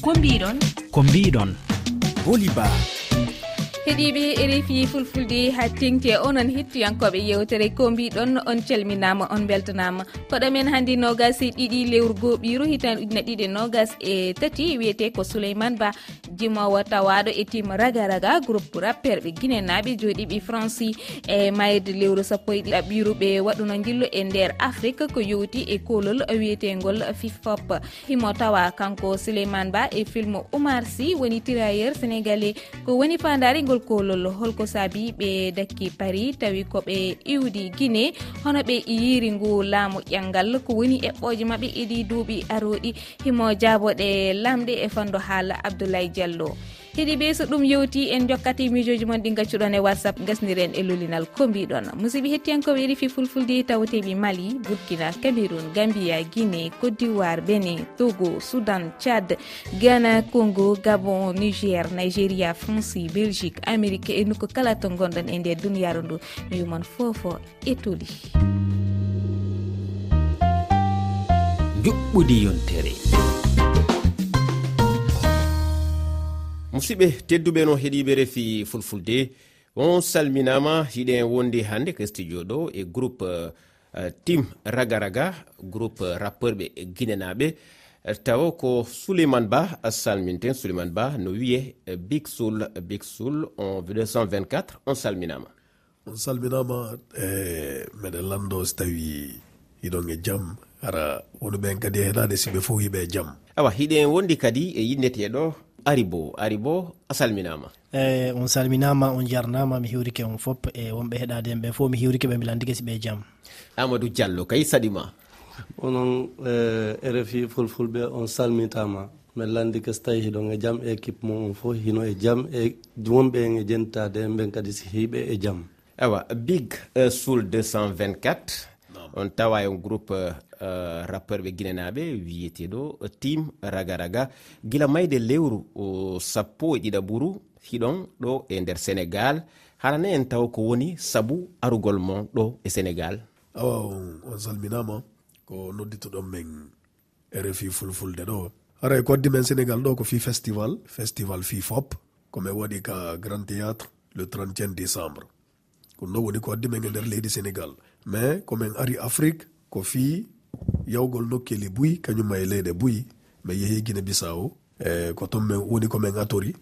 ko mbiɗon ko mbiɗon boliba heeɗiɓe e rfi fulfulde ha tengti onon hettiyankoɓe yewtere. Ko mbiɗon on calminama on beltanama koɗo men hannde nogas e ɗiɗi lewru goɓiru hitan ujuna ɗiɗi e nogas e tati wiyete ko souleymane ba. jimowo tawaɗo e tim raga raga groupe rapperɓe guine naaɓe joɗiɓi franci e mayde lewru sappo e ɗiɗaɓɓiru ɓe waɗuno jillo e nder afrique ko yowti e kolol wiyetegol fifop himo tawa kanko souleymane ba e film oumar sy woni tirailleur sénégalais ko woni fandarigol kolol holko saabi ɓe dakki paris tawi koɓe iwdi guine hono ɓe yiri ngu laamu ƴangal ko woni eɓɓoje mabɓe eɗi duuɓi aroɗi himo jaaboɗe lamɗe e fandu haala abdoulaye diallo. diallo heeɗi ɓe so ɗum yewti en jokkati mijoji mon ɗi gaccuɗon e whatsapp gasniren e lolinal ko mbiɗon. Musidɓe hettiyankoɓe ɗiɗi fulfulde tawteɓe mali burkina cameron gambia guiné côte d'ivoire bénin togo soudan tchad ghana congo gabon niger nigéria franci belgique amérique e nokku kala to gonɗon e nder duniyaru ndu. Mi wimon fofo etoli juɓɓudi yontere. musidɓe tedduɓe no heeɗiɓe refi fulfulde. On salminama hiɗe wonde hande hannde ko studio ɗo e groupe eh, uh, tim raga raga groupe rappeur ɓe guinenaɓe eh, tawa ko souleymane ba salminten. Souleymane ba no wiye eh, big soul big soul on 224 on salminama. On salminama e meɗen lando so tawi hiɗon e jaam. Ara wonuɓen kadi e heɗade siɓe fof hiɓe e jaam. Awa hiɗen wondi kadi e yinneteɗo ari bo ari bo a salminama. Eyi on salminama on jarnama mi hiwrike on fop e wonɓe heɗade en ɓe fof mi hiwrike ɓe mbilan digasi ɓe jaam amadou diallo kay saɗima? Onon e rfi fulfulɓe on salmitama. Min lanndi ko so tawi hiɗon e jaam e équipe mo on fof hino e jaam e wonɓe en e jentitade en ɓen kadi si hiɓe e jaam awa big e, sul 224 on tawa on groupe Euh, rappeur ɓe guinenaɓe wiyeteɗo tim raga raga. Guila mayde lewru sappo e ɗiɗa ɓuru hiɗon ɗo e nder sénégal. Harane en taw ko woni saabu arugol mon ɗo e sénégal. Awa on salminama ko nodditoɗon men rfi fulfulde ɗo. Aray e ko waddi men sénégal ɗo ko fi festival festival fi fop. Komin waɗi ka grand théâtre le 31 décembre. Ɗum ɗo woni ko addi men e nder leydi sénégal. Mais komin ari afrique ko fi yawgol nokkeli buyi kañumma e leyɗe buyi min yehi guine bisawo e ko ton min woni komin atori.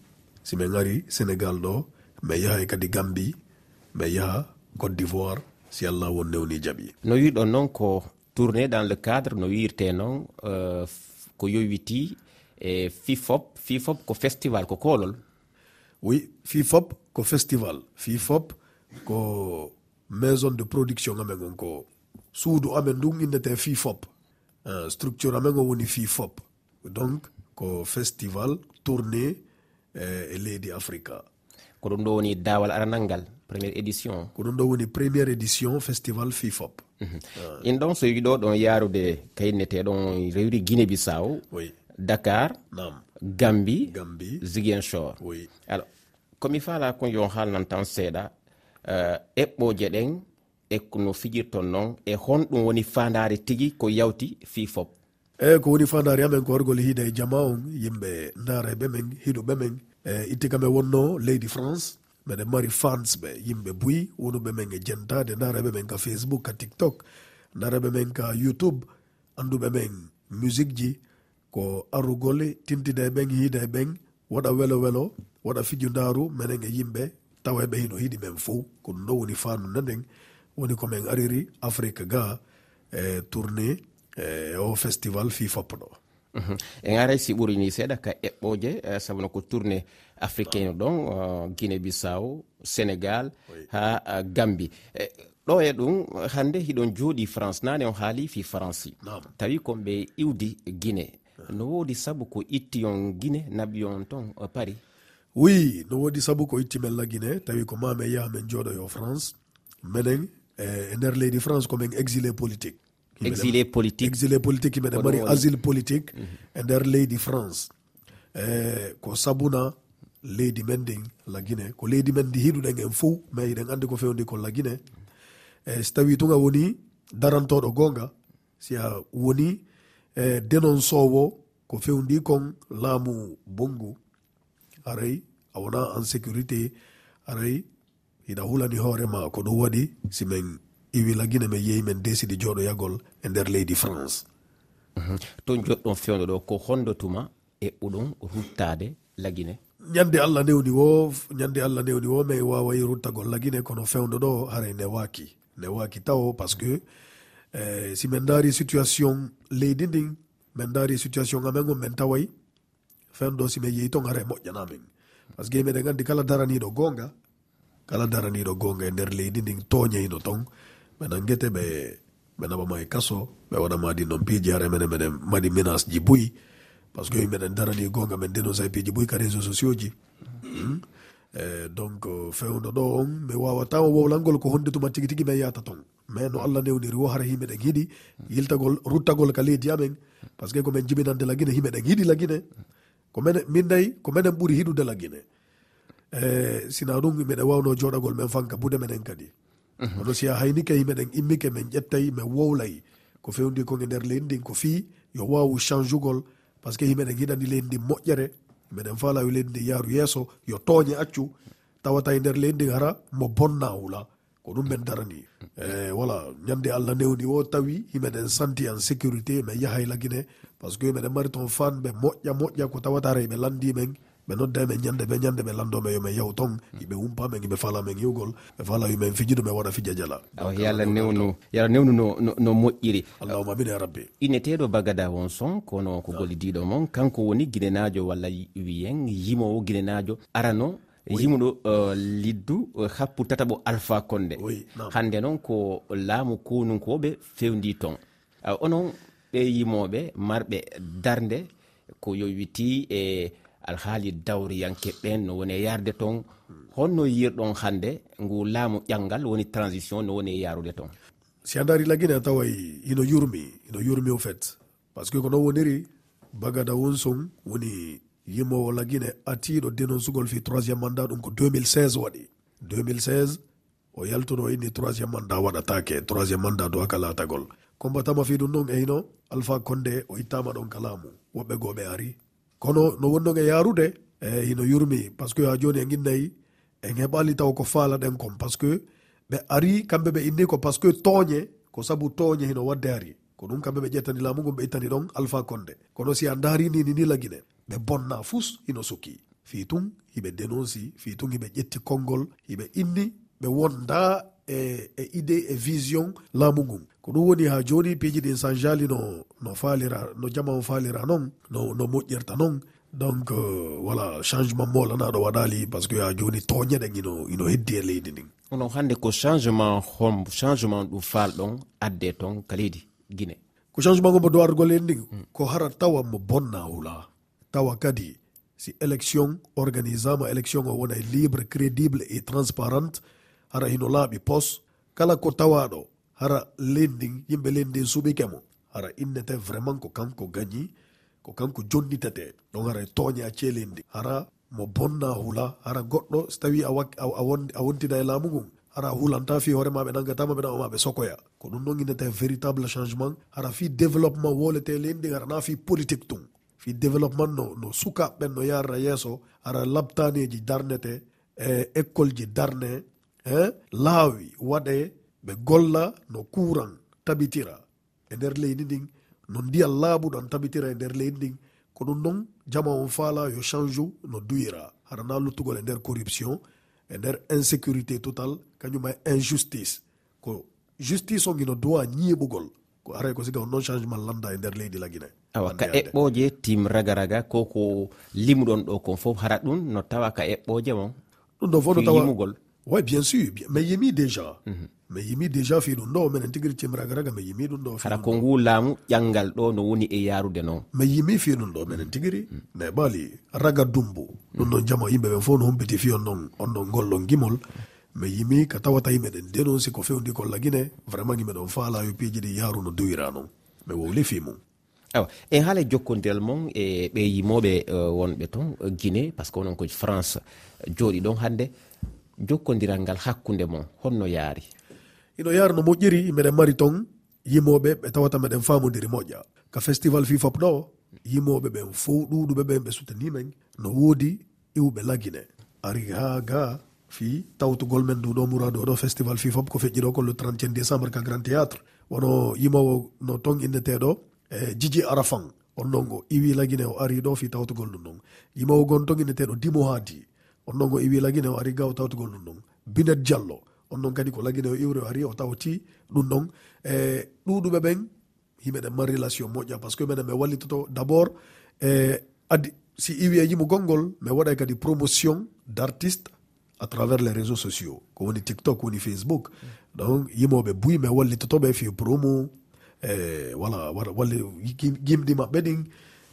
Si min ari sénégal ɗo min yaha kadi gambi min yaha côte d'ivoire si allah won newni jaaɓi no wiɗon noon ko tourné dans le cadre no wirte noon uh, ko yowiti e fifop fifop ko festival ko kolol oui fifop ko festival. Fifop ko maison de production amen on ko suudu amen ndun innete fifop eh, structure amen o woni fifop donc ko festival tourné eh, e leydi africa ko ɗum ɗo woni dawal aranal ngal premiére édition. Ko ɗum ɗo woni premiére édition festival fifop mhm. in ɗon so yiɗi ɗo ɗon yarude kaynneteɗon rewri guine bissaw dakar nam gambi gambi ziguinchor. Alors komi faala kon yon haalnan tan seeɗa eh, uh, eɓɓoje ɗen e no fijirton noon e honɗum woni fandare tigui ko yawti fi fop. Eyi ko woni fandare amen ko wargol hiide e jama on yimɓe dareɓe men hiɗuɓe men e itti kam e wonno leydi france meɗen mari fans ɓe yimɓe buyi wonuɓe men e jentade dareɓe men ka facebook ka tiktok dareɓe men ka youtube anduɓe men musique ji ko arugol tintide e ɓen hiide e ɓen waɗa welo welo waɗa fiju ndaaru menen e yimɓe tawa eɓe hino hiɗi men fo ko ɗum ɗo woni fandu nanden. woni komin ariri afrique ga e tourné e o festival fi foppo ɗo mhm. en aray si ɓurini seeɗa ka eɓɓoje e sabuno ko tourné africain ɗon guine bissaw sénégal ha gambi e ɗo e ɗum hande hiɗon jooɗi france nane on haali fi france. Tawi konɓe iwdi guine no woodi saabu ko itti on guine naɓi on ton e paris? Oui no woodi saabu ko itti men la guine tawi ko ma yaha men jooɗo yo france. Menen E, e nder leydi france komin exilé politique. Exilé politique. Exilé politique himɓene mari asile politique e nder leydi france. E ko sabuna leydi men ndin laguine ko leydi men ndi hiɗuɗen en fo mais eɗen andi ko fewndi ko laguine e so tawi tuga woni darantoɗo gonga si a woni e denonsowo ko fewndi kon laamu bongo aray a wona en sécurité aray ina hulani hoorema ko ɗum waɗi si min iwila guine min yeehi min desidi jooɗoyagol e nder leydi france. Mhm. Ton joɗɗon fewdo ɗo ko hondo hondotuma eɓɓuɗon ruttade lagine. Ñande allah newni wo ñande allah newni wo min wawayi ruttagol lagine kono fewdo ɗo haray ne waaki ne waaki taw par ce que eh, si min daari situation leydi ndin min daari situation amen on min taway fewdo ɗo si min yeehi ton haray moƴƴanamin. Par ce que miɗen gandi kala daraniɗo gonga kala daraniɗo gonga e nder leydi ndin toñeyno ton. Ɓena guete ɓe ɓe naɓama e kaso ɓe waɗamadi noon piiji hare mene mene maɗi menace ji boyi par ce que meɗen darani gonga men dénoncé e piiji boyi ka réseau sociaux ji. Hmm? E donc fewno ɗo on mi wawata o wowlangol ko honde tuma tigui tigui min yata ton. Mais no allah newniri wo hara himɓe hiiɗi yiltagol ruttagol ka leydi amen. Par ce que komin jibinande laguine himɓe hiiɗi laguine lagine ko min min nayi ko minen ɓuuri hiɗude laguine e sina ɗum miɗen wawno joɗagol men fanka bude menen kadi. Mhm. Oɗo si a haynike e immike min ƴettay min wowlay. Ko fewndi kon e nder leydi ndin ko fii yo wawu change ugol par ce que himeɗen hiɗani leydi ndin moƴƴere. Meɗen falawi leydi ndin yaaru yeeso yo tooñe accu. Tawata e nder leydi ndin hara mo bonna wula ko ɗum men darani. E voilà ñande allah newni o tawi himeɗen santi en sécurité min yahay lagine par ce que meɗen mari toon fanɓe moƴƴa moƴƴa ko tawata ara eɓe landi men. ɓe nodda men ñande ɓe ñande ɓe landomen yomin yahu ton yiɓe wumpamen yiɓe falamen yiwgol ɓe fala yumen fijido min waɗa fija jala. Yo allah newnu yalla newnu no no moƴƴiri. Allahuma amin ya rabbi. Ineteɗo bagada won son kono ko gollidiɗo moon kanko woni guinenajo walla wiyen yimowo guinenajo arano yimuɗo euh, liddu euh, happu tataɓo alpha konde hande noon ko laamu konunkoɓe fewndi ton. Euh, onon ɓe yimoɓe marɓe darde ko yowiti e eh, alhaali dawriyanke ɓen no woni e yarde toon honno yirɗon hannde ngu laamu ƴanngal woni transition no woni e yarude toon si a daari lagine a taway ino yurmi ino yurmi o fait par ce que ko noon woniri bagada wonson woni yimowo lagine atiɗo dénoncugol fi troisiéme mandat ɗum ko 2016 waɗi. 2016 o yaltuno inni troisiéme mandat waɗatake troisiéme mandat do aka akalatagol combatama fi ɗum ɗon eyno alpha konde o ittama ɗon kalamu woɓɓe goɓe ari kono no wonnoge yarude e ino yurmi par ce que ha joni en innayi en heɓali taw ko falaɗen kon par ce que ɓe ari kamɓe ɓe inni ko par ce que tooñe ko sabu tooñe hino wadde ari. Ko ɗum kamɓe ɓe ƴettani laamu ngum ɓe ittani ɗon alpha konde kono si a daari ni ni lagine ɓe bonna fus hino sukki. Fii tun hiɓe dénonci fii tun hiɓe ƴetti konngol hiɓe inni ɓe wonda e e idée e vision laamu ngun. Ko ɗum woni ha joni piiji ɗin san jali no no falira no jama o falira noon no no moƴƴirta noon. Donc euh, voilà changement molanaɗo waɗali par ce que ha joni toñeɗen ino ino heddi e leydi ndin. Onon hande ko changement hom changement ɗum falɗon adde toon ka leydi guine ko changement ngo mo dowargol en ndin? Ko hara tawa mo bonna hula? Tawa kadi si élection organisama élection o wona libre crédible et transparente hara hino laaɓi pos kala ko tawaɗo hara lendin yimɓe lendin suɓikemo hara innete vraiment ko kanko gañi ko kanko jonnitete ɗon hara e tooñe acce lendi hara mo bonna hula hara goɗɗo so tawi a wontida e laamu ngun hara hulanta fi hoore ma ɓe nangatama ɓe naoma sokoya. Ko ɗum ɗon innete véritable changement hara fi développement wolete lendi hara na fi politique tun fi développement no no sukaɓɓen no yarra yeeso hara labtaneji darnete e école ji darne E laawi waɗe ɓe golla no kuran tabitira. E nder leydi ndin no ndiyal laaɓuɗan tabitira e nder leydi ndin ko ɗum ɗon jama on faala yo change no duyira. Harana luttugol e nder corruption e nder insécurité total kañuma e injustice. Ko justice on ino duwa ñiiɓugol ko aray ko siga on non changement landa e nder leydi laguine awa ka eɓɓoje tim raga raga ko ko limuɗon ɗo kon fof hara ɗum no tawa ka eɓɓoje mon ɗum ɗo fof no tawa oui bien sûr. Mi yimi déjà mi yimi déjà fi ɗum ɗo minen tigui cimragaraga mi yimi ɗum ɗo hara ko ngu laamu ƴangal ɗo no woni e yarude noon. Mi yimi fi ɗum ɗo minen tigiri mhm. mais ɓaali raga dumbo ɗum ɗon jama yimɓe ɓen fof no humpiti fi on ɗon on ɗon gollon gimol. Mi yimi ka tawata yimɓe ɗen dénoncé ko fewndi kolla guine vraiment yimɓe ɗon faala yo piiji ɗi yaaru no duwira noon. Mi wowli fi mum. Awa en haala jokkodiral mon e ɓe yimoɓe euh, wonɓe toon guine par ce que onon ko france jooɗi ɗon hannde. jokkodiral ngal hakkunde mon honno yaari. Ino yaara no moƴƴiri meɗen mari ton yimoɓe ɓe tawata meɗen famodiri moƴƴa. Ka festival fifop ɗo yimoɓe ɓen fow ɗuɗuɓe ɓen ɓe sutanimen no woodi iwɓe lagine. Ari ha ga fi tawtugol men nduɗo mourado ɗo festival fifop ko feƴƴiɗo ko le 31 décembre ka grand théâtre. Wono yimowo no ton inneteɗo e djidji arafan on noon o iwi lagine o ari ɗo fi tawtugol ɗum noon yimowo gon ton inneteɗo dimo haadi. on noon o iwi lagine o ari ga o tawtugol ɗum ɗon. Binet diallo on noon kadi ko lagine o iwre o ari o tawti ɗum ɗon. E ɗuɗuɓe ɓen yimɓeɗen man relation moƴƴa par ce que minen mi wallitoto d' abord e adi si iwi e yimo gonngol mi waɗay kadi promotion d' artiste à travers les réseaux sociaux. Ko woni tiktok woni facebook. Donc yimoɓe buy mi wallitotoɓe fi promo e voilà walli gimɗi maɓɓe ɗin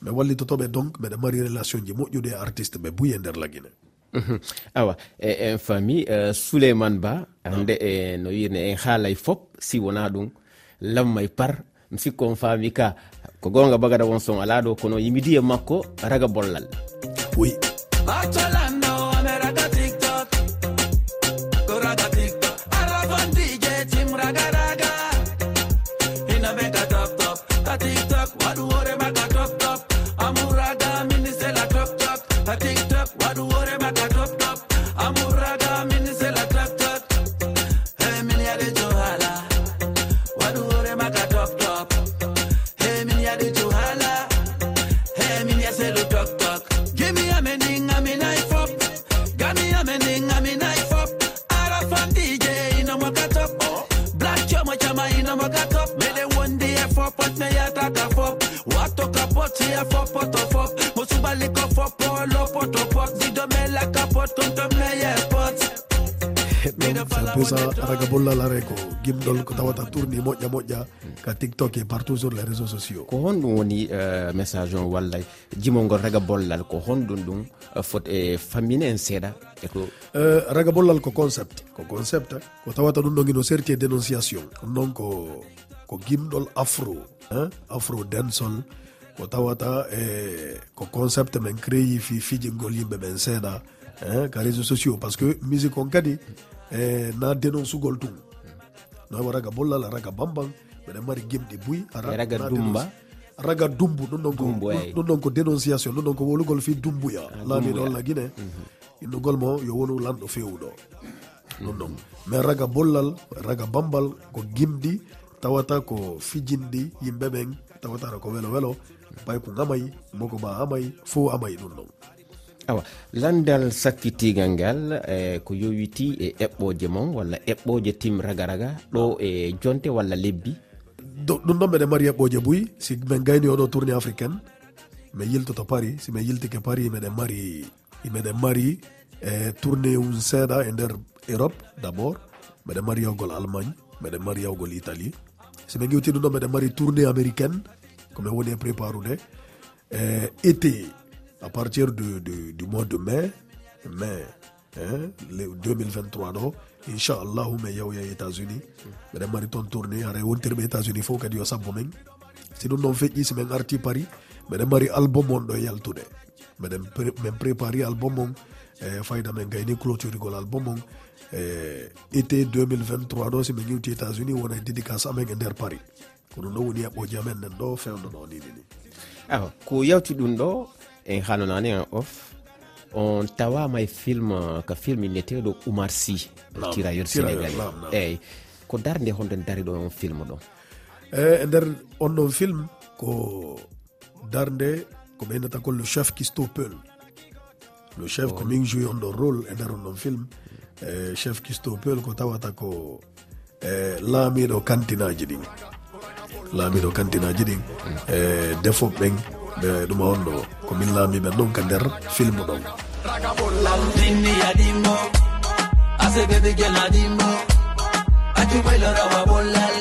mi wallitotoɓe donc mbeɗa mari relation ji moƴƴude e artiste ɓe buy e nder laguine awa e en faami euh, souleymane ba hande e no wirne en haalay fop si wona ɗum lammay par. Mi sikku on faami ka ko gonga bagada won son ala ɗo kono yimidiya makko raga bollal. Oui. wato kapot si a fop. Poto pesa raga bollal are ko gimɗol ko tawata tourni moƴƴa moƴƴa ka tiktok e partout sur les réseaux sociaux. Ko honɗum woni eh, message on wallay jimolngol raga bollal ko honɗum ɗum eh, foti e eh, fammine en seeɗa e eko raga bollal ko concept. Ko concept ko tawata ɗum ɗon ino serti e dénonciation. Ɗum noon ko ko gimɗol afro afro densol ko tawata e ko concept men créyi fi fijingol yimɓe ɓen seeɗa ka réseau sociaux. Par ce que musique on kadi e na dénoncegol tum no raga bollal raga bambang mbeɗen mari gimɗi buy e raga dumba? raga dumbu ɗum ɗon ɗum ɗon ko dénonciation ɗum ɗon ko wolugol fi dumbuya. Ah, Laamiɗo allah guine mhm. innugol mo yo wonu lanɗo fewuɗo. Ɗum ɗon mhm. mais raga bollal raga bambal ko gimɗi tawata ko fijinde yimɓe ɓen tawatata ko welo welo ɓay ko gamayi moko ma amay fo amay ɗum ɗon. Awa landal sakkitigal ngal e ko yowiti e eɓɓoje mon walla eɓɓoje tim raga raga ɗo e jonte walla lebbi? Ɗum ɗon mbeɗe mari eɓɓoje buyi si min gayni oɗo tourné africaine mi yiltoto paris si min yiltike paris miɗen mari miɗen mari e tourné um seeɗa e nder europe d' abord mbeɗe mari yawgol allemagne mbeɗe mari yawgol italie so ɓe gewtino ɗon meɗen mari tournée américaine komin woni e préparude e été à partir du, du, du mois de mai mai hein, 2023 ɗo inchallahu min yawya états unis mbiɗen mari toon tourné hara wontirɓe états unis fof kadi yo sabbo men. Si ɗum noon feƴƴi si min arti paris mbiɗen mari album on ɗo e yaltude. Miɗen min prépari album on e fayda men gayni clôturigol album on. E, été 2023 ɗo soɓe giwti états unis wona e dédicace amen e nder paris. Ko ɗum ɗo woni e yaɓɓoji amen nen ɗo fewdo ɗo nini ni awa ko yawti ɗum ɗo en haalanani en off on tawama e film ko film inneteɗo oumar sy tirailleur sénégalais eyyi ko darde honɗen dari ɗo on film ɗon e e nder on ɗon film ko darde ko ɓeynata kon le chef kisto peul. Le chef ko oh. min joui on ɗon rôle e nder on ɗon film. e chef kistopel ko tawata ko e laamiɗo kantinaji ɗin. Laamiɗo kantinaji ɗin e defoɓe ɓen ɓe ɗum on ɗo ko min laami ɗon ka nder filme ɗon. Ragabollaltinniyaɗimo asegedegelaɗimo accuɓaylorawa bollal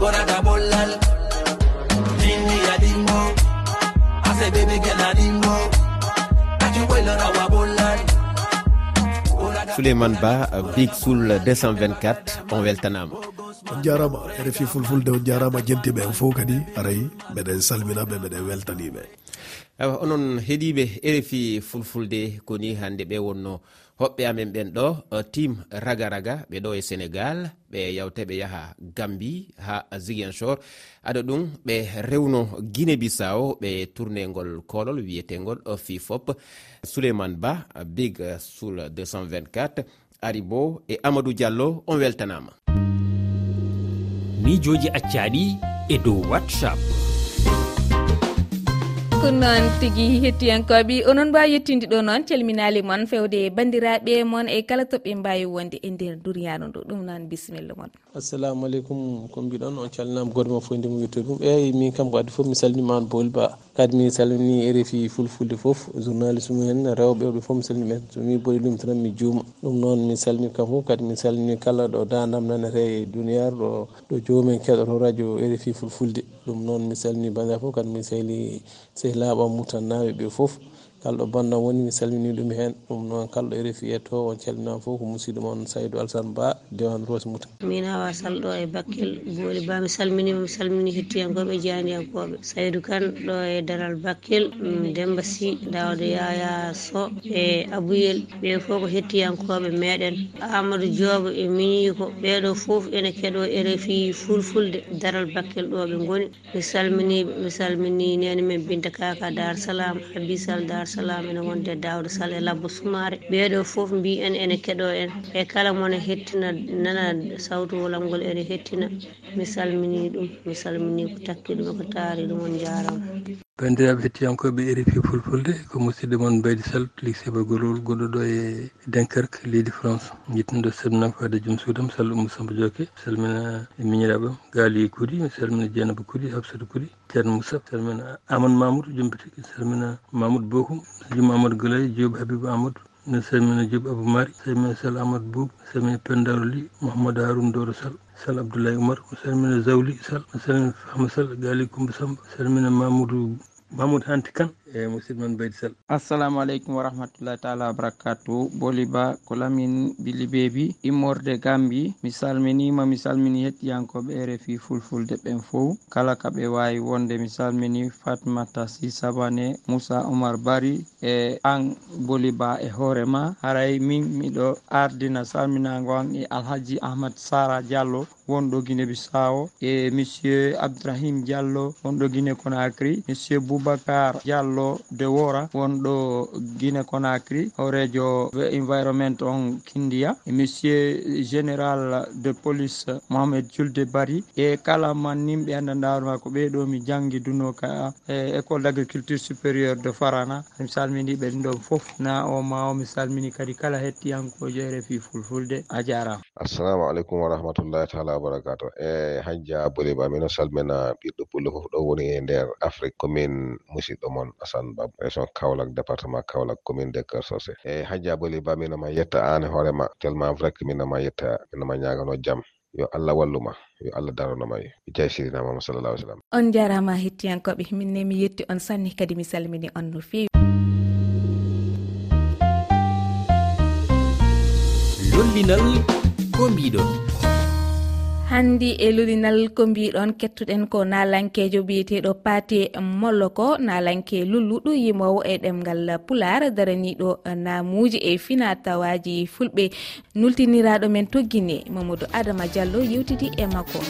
gorada bollal tinniyaɗimo asebebegelaɗimo souleymane ba big soul 224 on weltanama. On jarama refi fulfulde on jarama jentiɓe en fof kadi aray meɗen salminaɓe meɗen weltaniɓe. awa onon heeɗiɓe rfi fulfulde koni hande ɓe wonno hoɓɓe amen ɓen ɗo eh, team raga raga ɓe ɗo e sénégal ɓe yawte ɓe yaha gambi ha ziguinchor. Aɗa ɗum ɓe rewno guine bissao ɓe tournegol kolol wiyetegol eh, fifop. Souleymane ba big eh, soul 224 ari bo e amadou diallo on weltanama. Mijoji accaɗi e dow whatsapp. ko noon tigui hettiyankoɓe. Onon mbawi yettinde ɗo noon calminali moon fewde bandiraɓe moon e kala toɓɓe mbawi wonde e nder duriyano ndu ɗum noon bisimilla moon assalamu aleykum ko mbiɗon on calninama goto fo e ndemo yettode ɗum eyyi min kam ko addi foof mi salminima an bowli ba. Kadi mi salmini rfi fulfulde foof journaliste mumen rewɓe ɓe foof mi salmini ɓen somi ɓoɗi ɗum tan mi juuma. Ɗum noon mi salmini kam fof kadi mi salmini kala ɗo dandam nanete e duniyaru ɗo ɗo jomumen keɗoto radio rfi fulfulde. Ɗum noon mi salmini bandiraɓe foof kadi mi sehli sehlaɓa mutannaɓe ɓe foof kalɗo banndam woni mi salmini ɗum hen ɗum noon kalɗo e refi e to on calminama fof ko musidɗo moon saydou alsane ba dewan rose mouta. Min awa salɗo e bakkel booli ba. Mi salminima mi salmini hettiyankoɓe e jaaniyankoɓe saydou kane ɗo e daral bakkel mm, demba sy dawde yaya so e abouyel ɓe fof ko hettiyankoɓe meɗen amadou diobo e miniko ɓeɗo foof ene keeɗo e refi fulfulde daral bakkel ɗo ɓe gooni mi salminiɓe mi salmini nene men binta kaka dar salam habisal dar salamina wonde dawde sall e labbo sumare ɓeeɗo foof mbi en ene keɗo en. E kala mona hettina nana sawtu wolam ngol ene hettina. Mi salmini ɗum mi salmini ko takki ɗum eko taari ɗum on jarama bandiraɓe hettiyankoɓe e rfi fulfulde ko musidɗo moon baydi sall lycéba golol goɗɗoɗo e denkark leydi france. Jittuɗo sebnafade joom suudam sall umu samba dioke salmina e miñiraɓam gaali kuuɗi salmina dieynaba kuuɗi hafsata kuuɗi ceerno moussa salmina amadou mamoudou jompitiki salmina mamoudou bokum jum amadou golay diobo habibou amadou ne salmina diobo abou mari salmina sall amadou boub salmina pendaro ly mouhamadou haroune doro sall. sall abdoulaye oumar mi salmina zawli sall mi salmina fahma sall gaali coumba samba mi salmina mamoudou mamoudou hanti kane. e musidɗo moon baydi sall. Assalamu aleykum wa rahmatullahi taala wa barakatu boliba ko lamin billi beebi immorde gambi. Mi salminima mi salmini hettiyankoɓe e rfi fulfulde ɓen fof kala kaɓe wawi wonde mi salmini fatmata si sabane moussa oumar bari e an boli ba e hoorema haray min miɗo ardina salminago an e alhaji ahmad sara diallo wonɗo guine bisawo e monsieur abdourahim diallo wonɗo guine conacry monsieur boubacar diallo diallo de wora. Wonɗo guine conacry horejo environnement on kindiya e monsieur général de police mohamed julde bari e kala man nimɓe andanɗarma ko ɓeɗo mi jangguiduno ka e école d' agriculture supérieure de farana. Mi salminiɓe ɗin ɗon foof na o ma o mi salmini kadi kala hettiyankojo refi fulfulde a jarama. Assalamu aleykum wa rahmatullahi taala wabarakatu e hajja boliba mino salmina ɓiɗɗo pullo foof ɗo woni e nder afrique komin musidɗo moon Hassan Bab région kawlak département kawlak commune de Keur Socé. E ha jaboli ba minoma yetta an e hoore ma tellement vrai que minoma yetta minoma ñagano jaam yo allah walluma yo allah daranoma jaye sirinamama sallallah alih sallam. On jarama hettiyankoɓe minne mi yetti on sanni kadi mi salmini on no fewi. Lollinal ko mbiɗon. hanndi e lulinal ko mbiɗon kettuɗen ko nalankejo biyeteɗo paté mollo ko nalanke lulluɗo yimowo e ɗemgal pular daraniɗo namuji e finatawaji fulɓe. Nultiniraɗo men togguine mamadou adama diallo yewtiti e makko.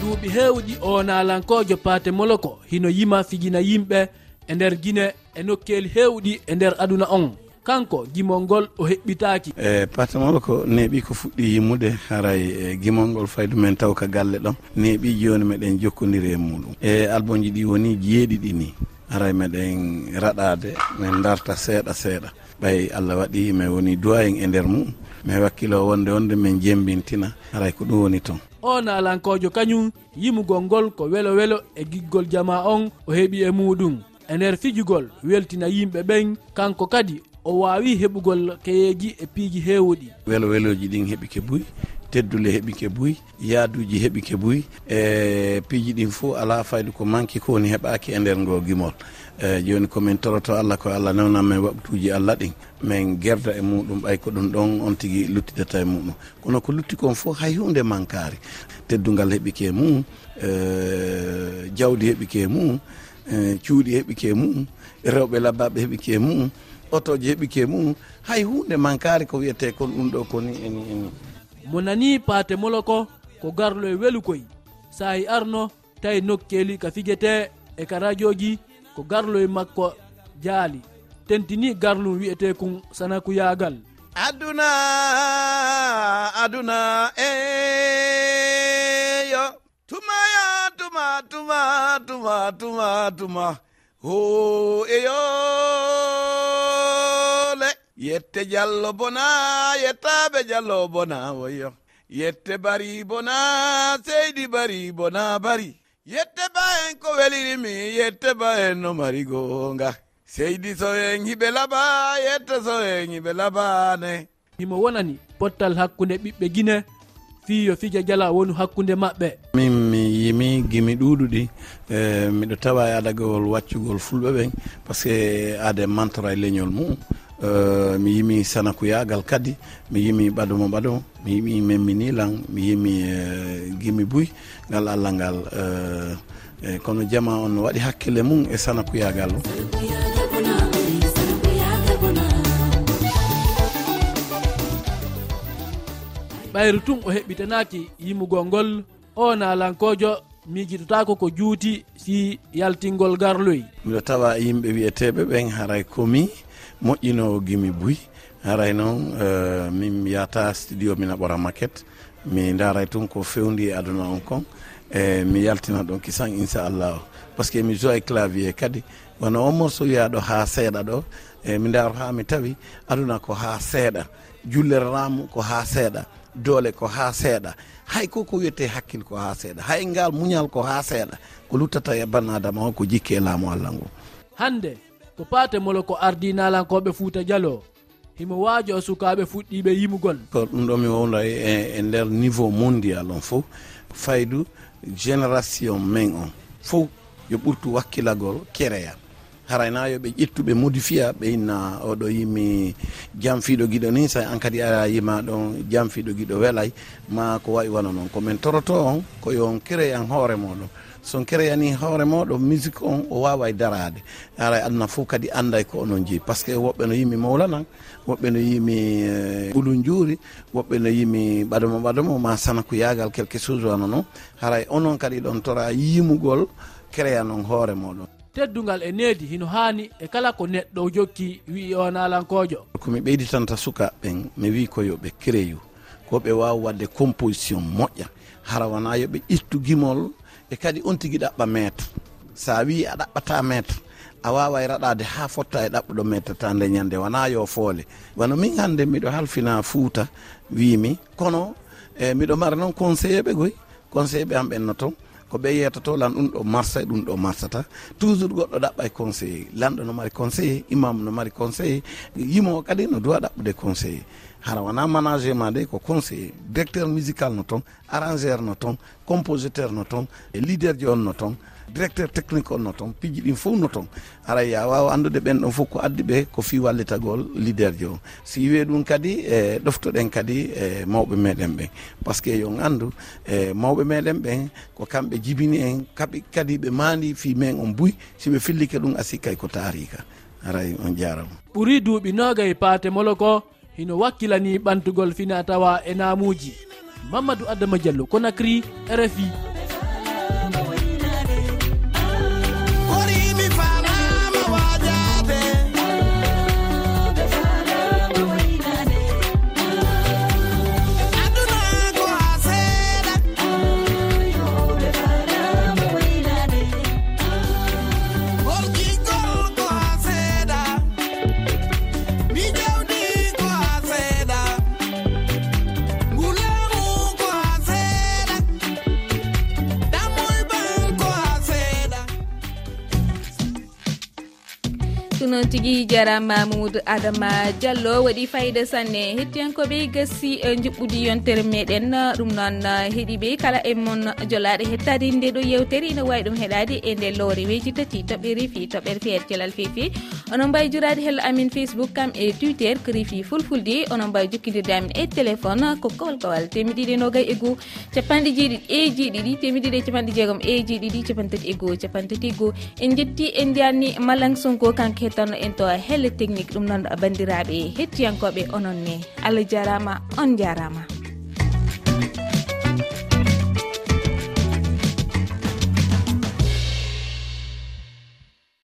Duuɓi heewɗi o nalankojo pate moloko hino yima fijina yimɓe e nder guine e nokkeli heewɗi e nder aduna on. kanko gimol ngol o heɓɓitaki e patamol ko neeɓi ko fuɗɗi yimmude haray e gimol ngol faydu men taw ka galle ɗon neeɓi joni meɗen jokkodiri e muɗum. E alboji ɗi woni jeeɗiɗi ni. Haray meɗen raɗade min darta seeɗa seeɗa. Ɓay allah waɗi mi woni duwayen e nder mum. Mi wakkilo wonde wonde min jembintina. Haray ko ɗum woni toon. O nalankojo kañum yimugol ngol ko welo welo e giggol jama on o heeɓi e muɗum. E nder fijugol weltina yimɓe ɓen kanko kadi o wawi heɓugol keyeji e piiji hewuɗi welo weloji ɗin heeɓi kebuy teddule heeɓi kebuy yaaduji heeɓi kebuy e piiji ɗin fo ala fayde ko manki ko woni heɓaki e nder ngo gimol. E joni komin toroto allah ko allah newnan men waɓtuji allah ɗin min gerda e muɗum ɓay ko ɗum ɗon on tigui luttidata e muɗum. Kono ko lutti kon fof hay hunde mankari teddugal heeɓi ke mum e jawdi heeɓi ke mum e cuuɗi heeɓike mum rewɓe labbaɓe heeɓike mum otoji heeɓike mum hay hunde mankari ko wiyete kon ɗum ɗo koni eni eni. Mo nani paate moloko ko garlo e welukoy sa i arno tawi nokkeli ka figuete e ka radioji ko garlo e makko jaali. Tentini garlum wi'ete kun sanakuyagal aduna aduna eyo tumaya tuma tuma tuma tuma tuma. ho eyole yette jallo bona yettaɓe jallo bona woyo. Yette bari bona seydi bari bona bari. Yette ba en ko welirimi yette ba en no mari gonga. Seydi so en hiɓe laɓa yette so en hiɓe laɓane. Himo wonani pottal hakkunde ɓiɓɓe guine fiyo fija jala woni hakkunde maɓɓe. Min yimi gimi ɗuɗuɗi e, miɗo tawa e adagawol waccugol fulɓe ɓen par ce que aade mantora e leñol mum Uh, mi yimi sanakuyagal kadi mi yimi ɓadomo ɓadomo mi yimi memminilan mi yimi uh, gimi buy ngal allah ngal e, kono jama on waɗi hakkille mum e sanakuyagal o. Ɓayru tum o heɓɓitanaki yimugol ngol o nalankojo miijitotako ko juuti si yaltingol garloy. Miɗo tawa yimɓe wiyeteɓe ɓen haray komi moƴƴinowo gimi buy. Haray noon uh, min yata studio mina ɓora maquette mi daray tun ko fewndi e aduna on kon. E mi yaltina ɗon kisan inchallah o par ce que mi joue clavier kadi. Wono on morceau wiyaɗo ha seeɗa ɗo. E mi daro ha mi tawi aduna ko ha seeɗa. Jullere ramu ko ha seeɗa. Doole ko ha seeɗa. hay koko wiyete hakkille ko ha seeɗa hay ngal muñal ko ha seeɗa ko luttata e bannadama o ko jikki e laamu allah ngu hande ko paate molo ko ardi nalankoɓe fouta dialo himo waajo sukaɓe fuɗɗiɓe yimugol. Ko ɗum ɗo mi wowla e, e, e nder niveau mondial on fof faydu génération men on fof yo ɓurtu wakkilagol kereya. harayna haraynayoɓe ƴettuɓe modifia ɓe inna oɗo yimi jamfiɗo guiɗo ni sa an kadi ara yima ɗon jamfiɗo guiɗo welay ma ko wawi wona noon. Komin toroto on ko yo on an hoore moɗon son crééani hoore moɗo musique on o wawa e darade ara aduna fof kadi anday ko onon jeeyi par ce que woɓɓe no yimi mawlanan woɓɓe no yimi ɓulum eh, juuri woɓɓe no yimi ɓadomo ɓadomo ma sana ko yagal quelque chose wana noon. Haray onon kadi ɗon tora yimugol créé anon hoore moɗon teddugal e needi hino haani e kala ko neɗɗo jokki wi e on alankojo. Komi ɓeyditanta sukaɓen mi wi ko yo créyu ko ɓe wawa wadde composition moƴƴa hara wona yoɓe ƴettu gimol e kadi on tigui ɗaɓɓa maître sa wi a ɗaɓɓata maître a wawa e raɗade ha fotta e ɗaɓɓuɗo maître ta nde ñande wona yo foole. Wano min hande miɗo halfina fouta wimi kono e miɗo mara noon conseillé ɓe goy conseillé ɓe am ɓenno toon. ko ɓe yetato lan ɗum ɗo marsa e ɗum ɗo marsata toujours goɗɗo ɗaɓɓa e conseillé lanɗo no mari conseillé imam no mari conseillé yimowo kadi no duwa ɗaɓɓude conseillé hara wona management de ko conseillé directeur musical no toon arrangeur no toon compositeur no toon e leader ji on no toon directeur technique on no toon piiji ɗin fof no toon aray ya wawa andude ɓen ɗon fof ko addi ɓe ko fi wallitagol leader jo si wiwe ɗum kadi e ɗoftoɗen kadi e mawɓe meɗen ɓen. Par ce que yon andu e mawɓe meɗen ɓen ko kamɓe jibini en kaɓi kadi ɓe mandi fi men on buy siɓe fillike ɗum asikkay ko taarika. Aray on jarama ɓuuri duuɓi noga e paate molo ko hino wakkilani ɓantugol fina tawa e namuji mamadou adama diallo konacry rfi noon tigui jarama mamoudou adama diallo waɗi fayida sanne. Hettiyankoɓe gassi e, juɓɓudi yontere meɗen ɗum noon heeɗiɓe kala e mon jolaɗo hettade nde ɗo yewtere ina wawi ɗum heɗade e nde lowre weji tati toɓɓe refi toɓɓere feere er celal feefi onon mbawi jurade hello amin facebook kam e twitter ko refi fulfulde. Onon mbawi jokkidirde amin e téléphone ko kowal kowal temedɗiɗi nogay e goho capanɗe jeeɗiɗi e jeeɗiɗi temedɗiɗi e capanɗe jeegom e jeeɗiɗi capantati e goho capantati e goho en jetti en ndiyanni malang sonko kanko hettanno en to helle technique ɗum noon bandiraɓe hettiyankoɓe onon ne. Allah jarama on jarama.